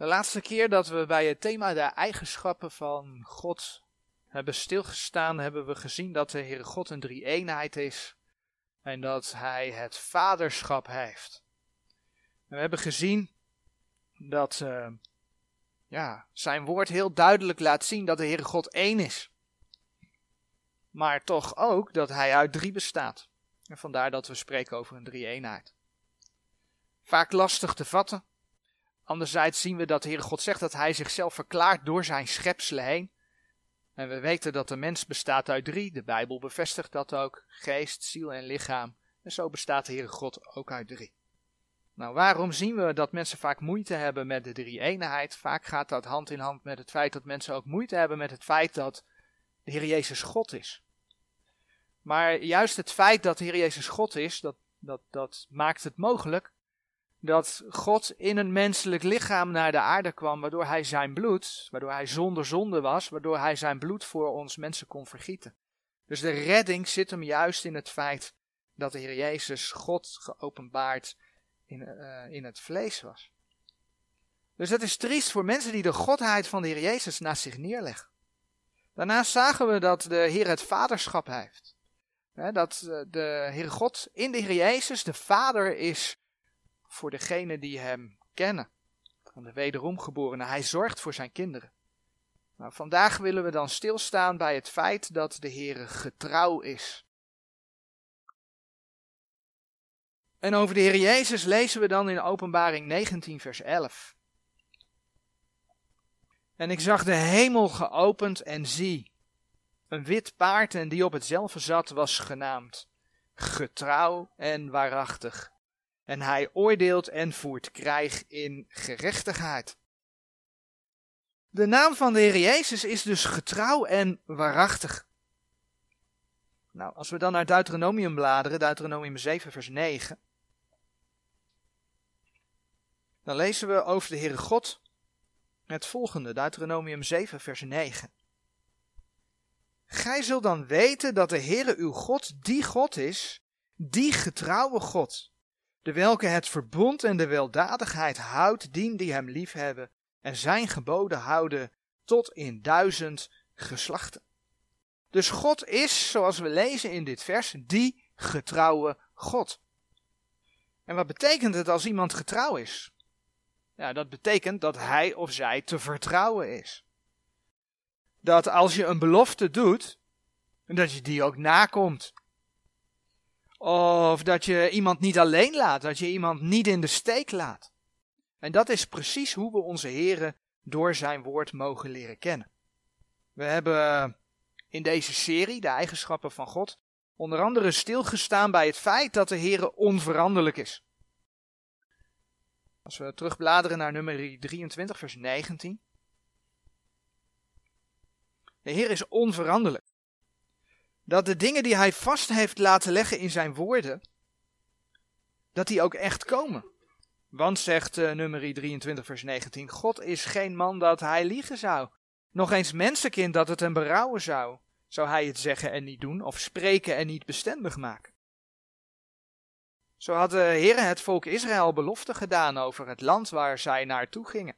De laatste keer dat we bij het thema de eigenschappen van God hebben stilgestaan, hebben we gezien dat de Heere God een drie-eenheid is en dat Hij het vaderschap heeft. we hebben gezien dat uh, ja, zijn woord heel duidelijk laat zien dat de Heere God één is. Maar toch ook dat Hij uit drie bestaat. En vandaar dat we spreken over een drie-eenheid. Vaak lastig te vatten. Anderzijds zien we dat de Heere God zegt dat Hij zichzelf verklaart door zijn schepselen heen. En we weten dat de mens bestaat uit drie. De Bijbel bevestigt dat ook. Geest, ziel en lichaam. En zo bestaat de Heere God ook uit drie. Nou, waarom zien we dat mensen vaak moeite hebben met de drie-eenheid? Vaak gaat dat hand in hand met het feit dat mensen ook moeite hebben met het feit dat de Heer Jezus God is. Maar juist het feit dat de Heer Jezus God is, dat, dat, dat maakt het mogelijk dat God in een menselijk lichaam naar de aarde kwam, waardoor hij zijn bloed, waardoor hij zonder zonde was, waardoor hij zijn bloed voor ons mensen kon vergieten. Dus de redding zit hem juist in het feit dat de Heer Jezus God geopenbaard in, uh, in het vlees was. Dus dat is triest voor mensen die de godheid van de Heer Jezus naast zich neerleggen. Daarnaast zagen we dat de Heer het vaderschap heeft. dat eh, de Heer God in de Heer Jezus de Vader is voor degene die hem kennen. Van de wederomgeborene. Hij zorgt voor zijn kinderen. Nou, vandaag willen we dan stilstaan bij het feit dat de Heer getrouw is. En over de Heer Jezus lezen we dan in Openbaring 19, vers 11. En ik zag de hemel geopend en zie, een wit paard en die op hetzelfde zat was genaamd, getrouw en waarachtig. En hij oordeelt en voert krijg in gerechtigheid. De naam van de Heer Jezus is dus getrouw en waarachtig. Nou, als we dan naar Deuteronomium bladeren, Deuteronomium 7, vers 9, dan lezen we over de Heere God het volgende, Deuteronomium 7, vers 9. Gij zult dan weten dat de Heere uw God die God is, die getrouwe God, de welke het verbond en de weldadigheid houdt, dien die hem liefhebben en zijn geboden houden tot in duizend geslachten. Dus God is, zoals we lezen in dit vers, die getrouwe God. En wat betekent het als iemand getrouw is? Ja, dat betekent dat hij of zij te vertrouwen is. Dat als je een belofte doet, dat je die ook nakomt. Of dat je iemand niet alleen laat, dat je iemand niet in de steek laat. En dat is precies hoe we onze Heren door zijn woord mogen leren kennen. We hebben in deze serie, de eigenschappen van God, onder andere stilgestaan bij het feit dat de Heere onveranderlijk is. Als we terugbladeren naar nummer 23, vers 19. De Heer is onveranderlijk. Dat de dingen die Hij vast heeft laten leggen in zijn woorden, dat die ook echt komen. Want, zegt uh, nummer 23, vers 19, God is geen man dat Hij liegen zou. Nog eens mensenkind dat het hem berouwen zou. Zou Hij het zeggen en niet doen, of spreken en niet bestendig maken. Zo had de Heer het volk Israël belofte gedaan over het land waar zij naartoe gingen.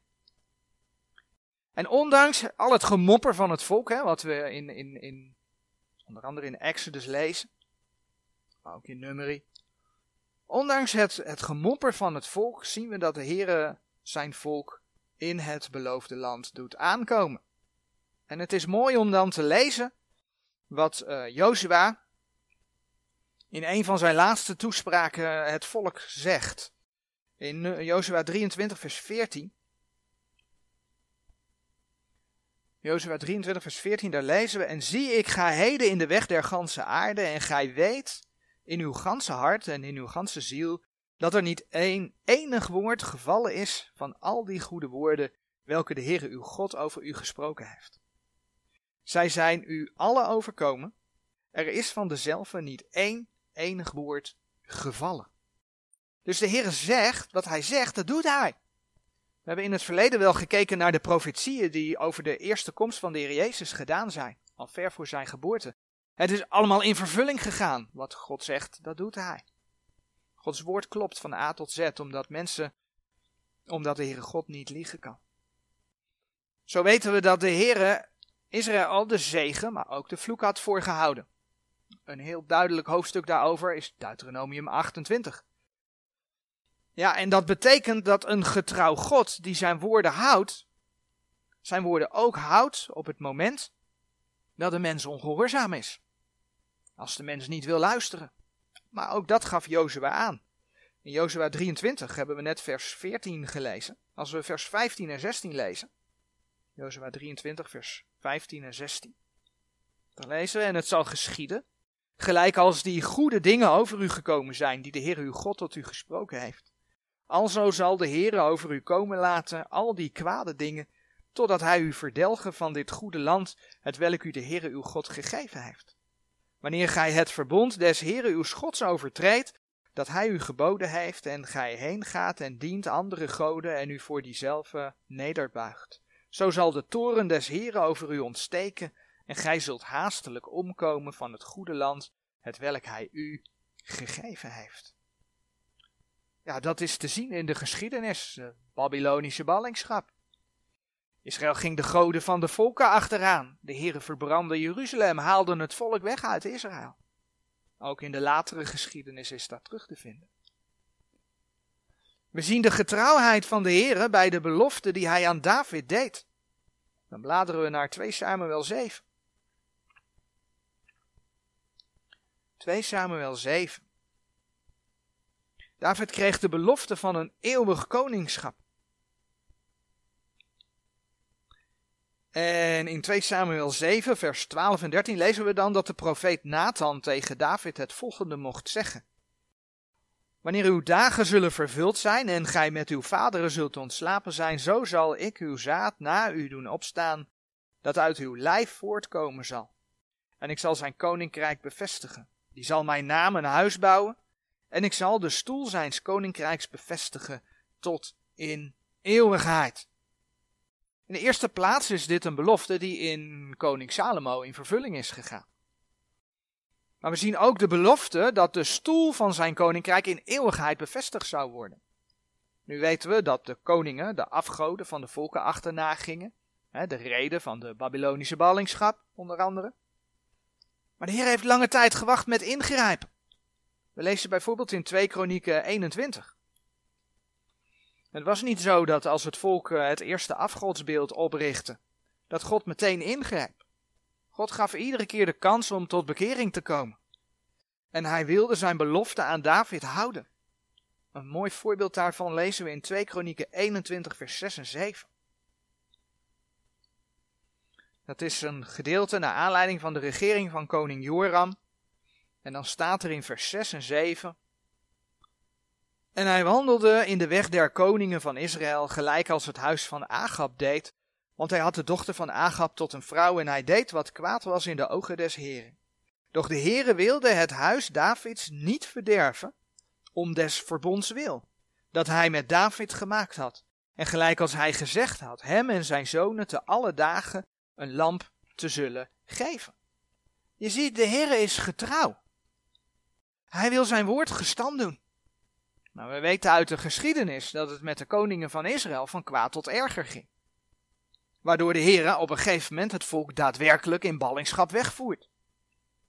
En ondanks al het gemopper van het volk, hè, wat we in, in, in, onder andere in Exodus lezen, maar ook in Numeri. Ondanks het, het gemopper van het volk zien we dat de Heer zijn volk in het beloofde land doet aankomen. En het is mooi om dan te lezen wat uh, in een van zijn laatste toespraken het volk zegt. In eh, Jozua 23, vers 14. Jozua 23, vers 14, daar lezen we: En zie, ik ga heden in de weg der ganse aarde, en gij weet in uw ganse hart en in uw ganse ziel, dat er niet één enig woord gevallen is van al die goede woorden, welke de Heere uw God over u gesproken heeft. Zij zijn u alle overkomen, er is van dezelfde niet één enig woord gevallen. Dus de Heer zegt, wat hij zegt, dat doet hij. We hebben in het verleden wel gekeken naar de profetieën die over de eerste komst van de Heer Jezus gedaan zijn, al ver voor zijn geboorte. Het is allemaal in vervulling gegaan. Wat God zegt, dat doet hij. Gods woord klopt van A tot Z, omdat mensen, omdat de Heere God niet liegen kan. Zo weten we dat de Heere Israël de zegen, maar ook de vloek had voorgehouden. Een heel duidelijk hoofdstuk daarover is Deuteronomium 28. Ja, en dat betekent dat een getrouw God die zijn woorden houdt, zijn woorden ook houdt op het moment dat de mens ongehoorzaam is. Als de mens niet wil luisteren. Maar ook dat gaf Jozua aan. In Jozua 23 hebben we net vers 14 gelezen. Als we vers 15 en 16 lezen. Jozua 23 vers 15 en 16. Dan lezen we, en het zal geschieden, gelijk als die goede dingen over u gekomen zijn, die de Heer uw God tot u gesproken heeft. Alzo zal de Heer over u komen laten al die kwade dingen, totdat hij u verdelgen van dit goede land, het welk u de Heer uw God gegeven heeft. Wanneer gij het verbond des Heere uw Gods overtreedt, dat hij u geboden heeft, en gij heen gaat en dient andere goden en u voor diezelfde nederbuigt. Zo zal de toren des Heere over u ontsteken, en gij zult haastelijk omkomen van het goede land, het welk hij u gegeven heeft. Ja, dat is te zien in de geschiedenis, de Babylonische ballingschap. Israël ging de goden van de volken achteraan. De heren verbrandden Jeruzalem, haalden het volk weg uit Israël. Ook in de latere geschiedenis is dat terug te vinden. We zien de getrouwheid van de heren bij de belofte die hij aan David deed. Dan bladeren we naar 2 Samuel 7. 2 Samuel 7. David kreeg de belofte van een eeuwig koningschap. En in 2 Samuel 7, vers 12 en 13 lezen we dan dat de profeet Nathan tegen David het volgende mocht zeggen. Wanneer uw dagen zullen vervuld zijn en gij met uw vaderen zult ontslapen zijn, zo zal ik uw zaad na u doen opstaan, dat uit uw lijf voortkomen zal. En ik zal zijn koninkrijk bevestigen. Die zal mijn naam een huis bouwen, en ik zal de stoel zijns koninkrijks bevestigen tot in eeuwigheid. In de eerste plaats is dit een belofte die in koning Salomo in vervulling is gegaan. Maar we zien ook de belofte dat de stoel van zijn koninkrijk in eeuwigheid bevestigd zou worden. Nu weten we dat de koningen de afgoden van de volken achterna gingen. de reden van de Babylonische ballingschap, onder andere. Maar de Heer heeft lange tijd gewacht met ingrijpen. We lezen bijvoorbeeld in 2 Kronieken 21. Het was niet zo dat als het volk eh, het eerste afgodsbeeld oprichtte, dat God meteen ingreep. God gaf iedere keer de kans om tot bekering te komen. En hij wilde zijn belofte aan David houden. Een mooi voorbeeld daarvan lezen we in 2 Kronieken 21 vers 6 en 7. Dat is een gedeelte naar aanleiding van de regering van koning Joram. En dan staat er in vers 6 en 7. En hij wandelde in de weg der koningen van Israël, gelijk als het huis van Agab deed, want hij had de dochter van Agab tot een vrouw en hij deed wat kwaad was in de ogen des Heren. Doch de Heere wilde het huis Davids niet verderven, om des verbonds wil, dat hij met David gemaakt had, en gelijk als hij gezegd had, hem en zijn zonen te alle dagen een lamp te zullen geven. Je ziet, de Heere is getrouw. Hij wil zijn woord gestand doen. Nou, we weten uit de geschiedenis dat het met de koningen van Israël van kwaad tot erger ging. Waardoor de Heer op een gegeven moment het volk daadwerkelijk in ballingschap wegvoert.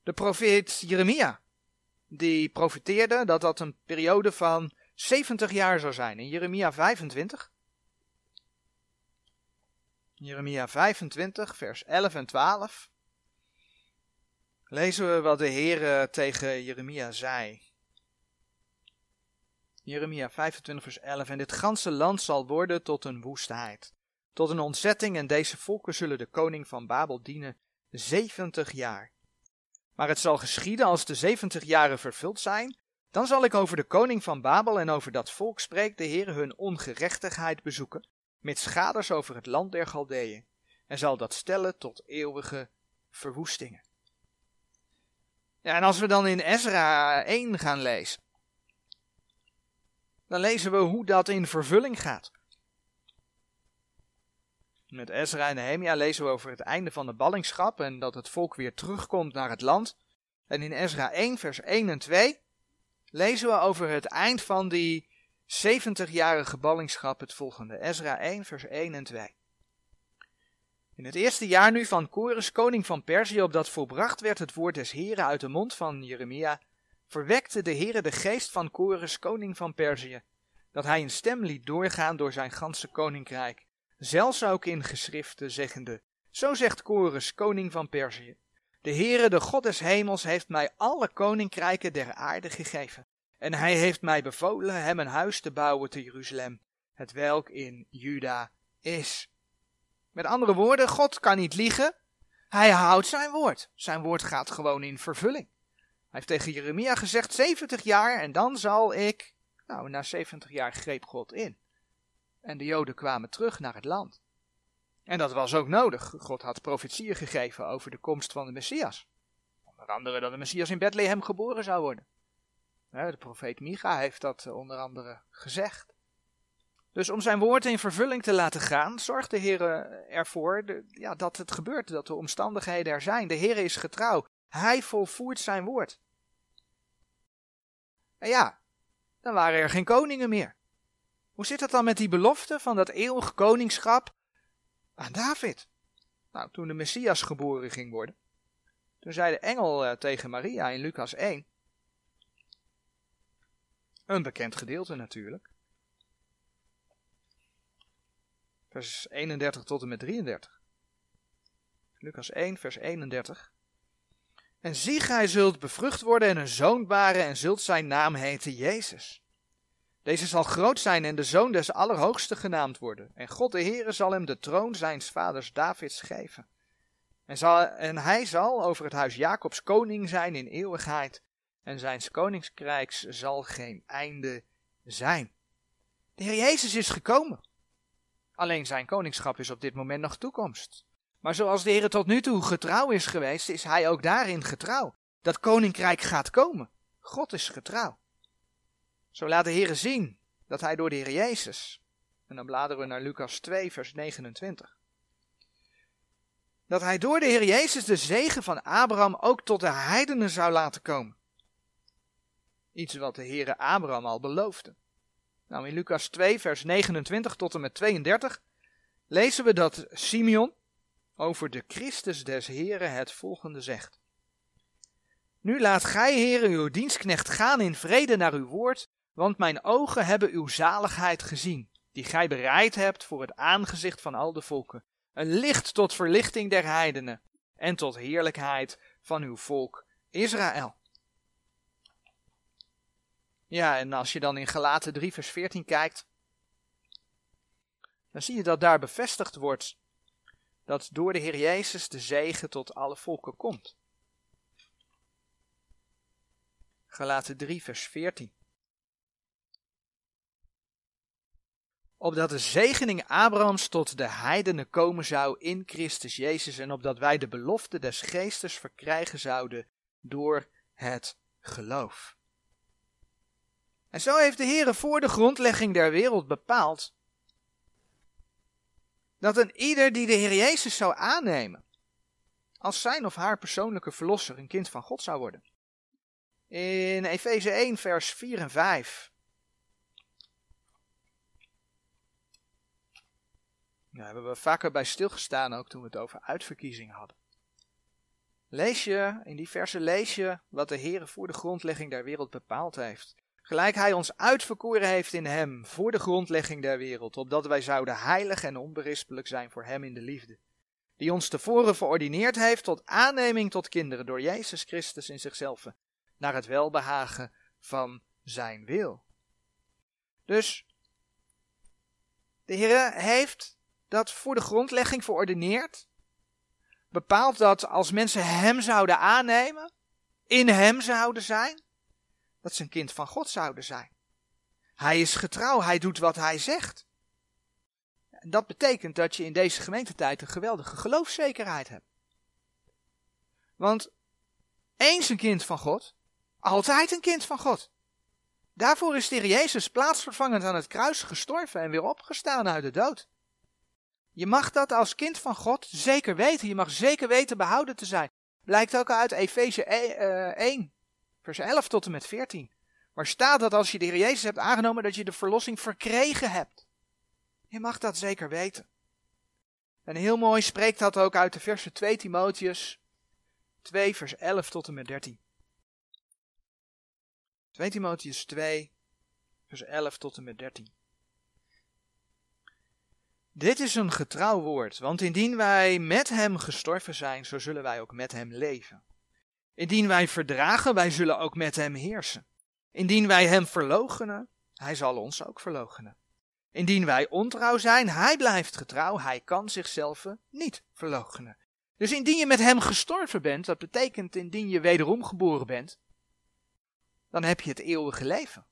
De profeet Jeremia, die profeteerde dat dat een periode van 70 jaar zou zijn. In Jeremia 25. Jeremia 25, vers 11 en 12. Lezen we wat de Heer tegen Jeremia zei. Jeremia 25 vers 11. En dit ganse land zal worden tot een woestheid, tot een ontzetting en deze volken zullen de koning van Babel dienen 70 jaar. Maar het zal geschieden als de 70 jaren vervuld zijn, dan zal ik over de koning van Babel en over dat volk spreekt de Heer hun ongerechtigheid bezoeken, met schaders over het land der Galdeeën, en zal dat stellen tot eeuwige verwoestingen. Ja, en als we dan in Ezra 1 gaan lezen, dan lezen we hoe dat in vervulling gaat. Met Ezra en Nehemia lezen we over het einde van de ballingschap en dat het volk weer terugkomt naar het land. En in Ezra 1, vers 1 en 2 lezen we over het eind van die 70-jarige ballingschap het volgende. Ezra 1, vers 1 en 2. In het eerste jaar nu van Kores, koning van Perzië, opdat volbracht werd het woord des Heren uit de mond van Jeremia, verwekte de Heere de geest van Kores, koning van Perzië, dat hij een stem liet doorgaan door zijn ganse koninkrijk, zelfs ook in geschriften zeggende, zo zegt Kores, koning van Perzië, de Heere, de God des hemels, heeft mij alle koninkrijken der aarde gegeven, en hij heeft mij bevolen hem een huis te bouwen te Jeruzalem, het welk in Juda is. Met andere woorden, God kan niet liegen. Hij houdt zijn woord. Zijn woord gaat gewoon in vervulling. Hij heeft tegen Jeremia gezegd: 70 jaar en dan zal ik. Nou, na 70 jaar greep God in. En de Joden kwamen terug naar het land. En dat was ook nodig. God had profetieën gegeven over de komst van de Messias. Onder andere dat de Messias in Bethlehem geboren zou worden. De profeet Micha heeft dat eh, onder andere gezegd. Dus om zijn woord in vervulling te laten gaan, zorgt de Heer ervoor ja, dat het gebeurt, dat de omstandigheden er zijn. De Heer is getrouw. Hij volvoert zijn woord. En ja, dan waren er geen koningen meer. Hoe zit het dan met die belofte van dat eeuwige koningschap aan David? Nou, toen de Messias geboren ging worden, toen zei de engel eh, tegen Maria in Lucas 1, een bekend gedeelte natuurlijk, vers 31 tot en met 33. Lucas 1, vers 31. En zie, gij zult bevrucht worden en een zoon baren en zult zijn naam heten Jezus. Deze zal groot zijn en de zoon des Allerhoogste genaamd worden. En God de Heere zal hem de troon zijns vaders Davids geven. En, zal, en hij zal over het huis Jacobs koning zijn in eeuwigheid. En zijns koninkrijks zal geen einde zijn. De Heer Jezus is gekomen. Alleen zijn koningschap is op dit moment nog toekomst. Maar zoals de Heer tot nu toe getrouw is geweest, is hij ook daarin getrouw. Dat koninkrijk gaat komen. God is getrouw. Zo laat de Heer zien dat hij door de Heer Jezus, en dan bladeren we naar Lucas 2, vers 29, dat hij door de Heer Jezus de zegen van Abraham ook tot de heidenen zou laten komen. Iets wat de Heere Abraham al beloofde. Nou, in Lucas 2, vers 29 tot en met 32 lezen we dat Simeon over de Christus des Heren het volgende zegt. Nu laat gij, Heere, uw dienstknecht gaan in vrede naar uw woord, want mijn ogen hebben uw zaligheid gezien, die gij bereid hebt voor het aangezicht van al de volken, een licht tot verlichting der heidenen en tot heerlijkheid van uw volk Israël. Ja, en als je dan in Galaten 3 vers 14 kijkt, dan zie je dat daar bevestigd wordt dat door de Heer Jezus de zegen tot alle volken komt. Galaten 3 vers 14. Opdat de zegening Abrahams tot de heidenen komen zou in Christus Jezus en opdat wij de belofte des geestes verkrijgen zouden door het geloof. En zo heeft de Heere voor de grondlegging der wereld bepaald dat een ieder die de Heer Jezus zou aannemen als zijn of haar persoonlijke verlosser een kind van God zou worden. In Efeze 1 vers 4 en 5 Daar hebben we vaker bij stilgestaan ook toen we het over uitverkiezing hadden. Lees je, in die verse lees je wat de Heer voor de grondlegging der wereld bepaald heeft. Gelijk hij ons uitverkoren heeft in hem voor de grondlegging der wereld, opdat wij zouden heilig en onberispelijk zijn voor hem in de liefde. Die ons tevoren verordineerd heeft tot aanneming tot kinderen door Jezus Christus in zichzelf, naar het welbehagen van zijn wil. Dus de Heer heeft dat voor de grondlegging verordineerd, bepaalt dat als mensen hem zouden aannemen, in hem zouden zijn, dat ze een kind van God zouden zijn. Hij is getrouw, hij doet wat hij zegt. En dat betekent dat je in deze gemeentetijd een geweldige geloofszekerheid hebt. Want eens een kind van God, altijd een kind van God. Daarvoor is de Heer Jezus plaatsvervangend aan het kruis gestorven en weer opgestaan uit de dood. Je mag dat als kind van God zeker weten. Je mag zeker weten behouden te zijn. Blijkt ook uit Efeze 1, vers 11 tot en met 14. Waar staat dat als je de Heer Jezus hebt aangenomen, dat je de verlossing verkregen hebt. Je mag dat zeker weten. En heel mooi spreekt dat ook uit de versen 2 Timotheus 2 vers 11 tot en met 13. 2 Timotheus 2 vers 11 tot en met 13. Dit is een getrouw woord, want indien wij met hem gestorven zijn, zo zullen wij ook met hem leven. Indien wij verdragen, wij zullen ook met hem heersen. Indien wij hem verloochenen, hij zal ons ook verloochenen. Indien wij ontrouw zijn, hij blijft getrouw, hij kan zichzelf niet verloochenen. Dus indien je met hem gestorven bent, dat betekent indien je wederom geboren bent, dan heb je het eeuwige leven.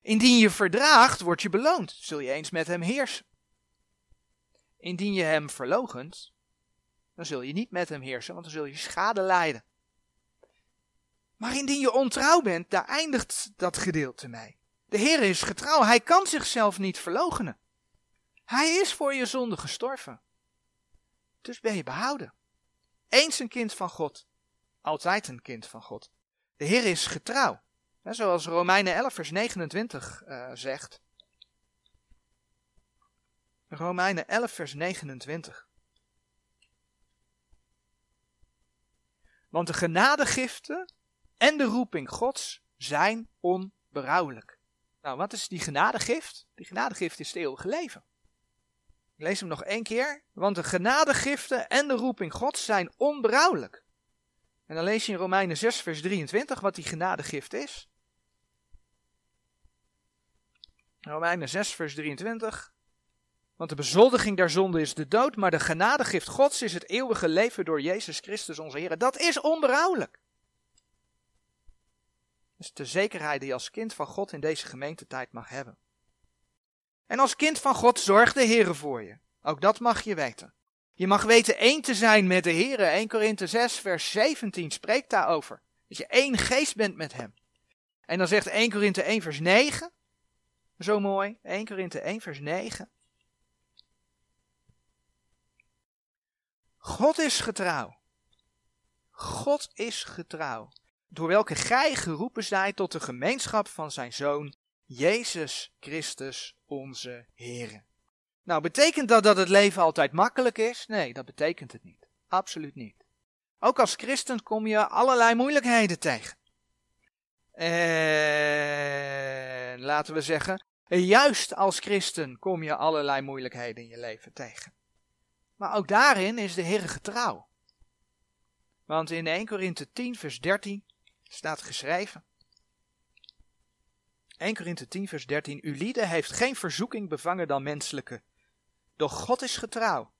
Indien je verdraagt, word je beloond, zul je eens met hem heersen. Indien je hem verlogent, dan zul je niet met hem heersen, want dan zul je schade lijden. Maar indien je ontrouw bent, daar eindigt dat gedeelte mee. De Heer is getrouw, hij kan zichzelf niet verlogenen. Hij is voor je zonde gestorven. Dus ben je behouden. Eens een kind van God, altijd een kind van God. De Heer is getrouw. zoals Romeinen 11 vers 29 uh, zegt. Romeinen 11 vers 29. Want de genadegiften en de roeping Gods zijn onberouwelijk. Nou, wat is die genadegift? Die genadegift is het eeuwige leven. Ik lees hem nog één keer. Want de genadegiften en de roeping Gods zijn onberouwelijk. En dan lees je in Romeinen 6, vers 23 wat die genadegift is. Romeinen 6, vers 23. Want de bezoldiging der zonde is de dood, maar de genadegift Gods is het eeuwige leven door Jezus Christus onze Heer. Dat is onberouwelijk. Is de zekerheid die je als kind van God in deze gemeentetijd mag hebben. En als kind van God zorgt de Heer voor je. Ook dat mag je weten. Je mag weten één te zijn met de Heer. 1 Korinthe 6 vers 17 spreekt daarover. Dat je één geest bent met Hem. En dan zegt 1 Korinthe 1 vers 9. Zo mooi. 1 Korinthe 1 vers 9. God is getrouw. God is getrouw. Door welke gij geroepen zijt tot de gemeenschap van zijn Zoon, Jezus Christus, onze Heer. Nou, betekent dat dat het leven altijd makkelijk is? Nee, dat betekent het niet. Absoluut niet. Ook als christen kom je allerlei moeilijkheden tegen. En laten we zeggen, juist als christen kom je allerlei moeilijkheden in je leven tegen. Maar ook daarin is de Heer getrouw. Want in 1 Korinthe 10 vers 13 staat geschreven. 1 Korinthe 10 vers 13. Uw lieden heeft geen verzoeking bevangen dan menselijke. Doch God is getrouw,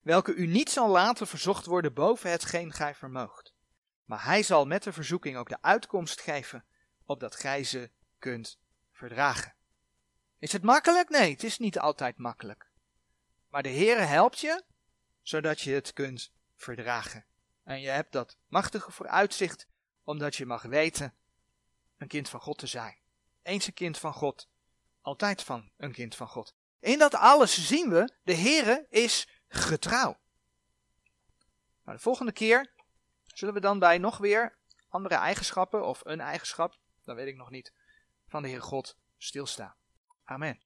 welke u niet zal laten verzocht worden boven hetgeen gij vermoogt. Maar hij zal met de verzoeking ook de uitkomst geven, opdat gij ze kunt verdragen. Is het makkelijk? Nee, het is niet altijd makkelijk. Maar de Heere helpt je, zodat je het kunt verdragen. En je hebt dat machtige vooruitzicht, omdat je mag weten een kind van God te zijn. Eens een kind van God, altijd van een kind van God. In dat alles zien we, de Heere is getrouw. De volgende keer zullen we dan bij nog weer andere eigenschappen of een eigenschap, dat weet ik nog niet, van de Heer God stilstaan. Amen.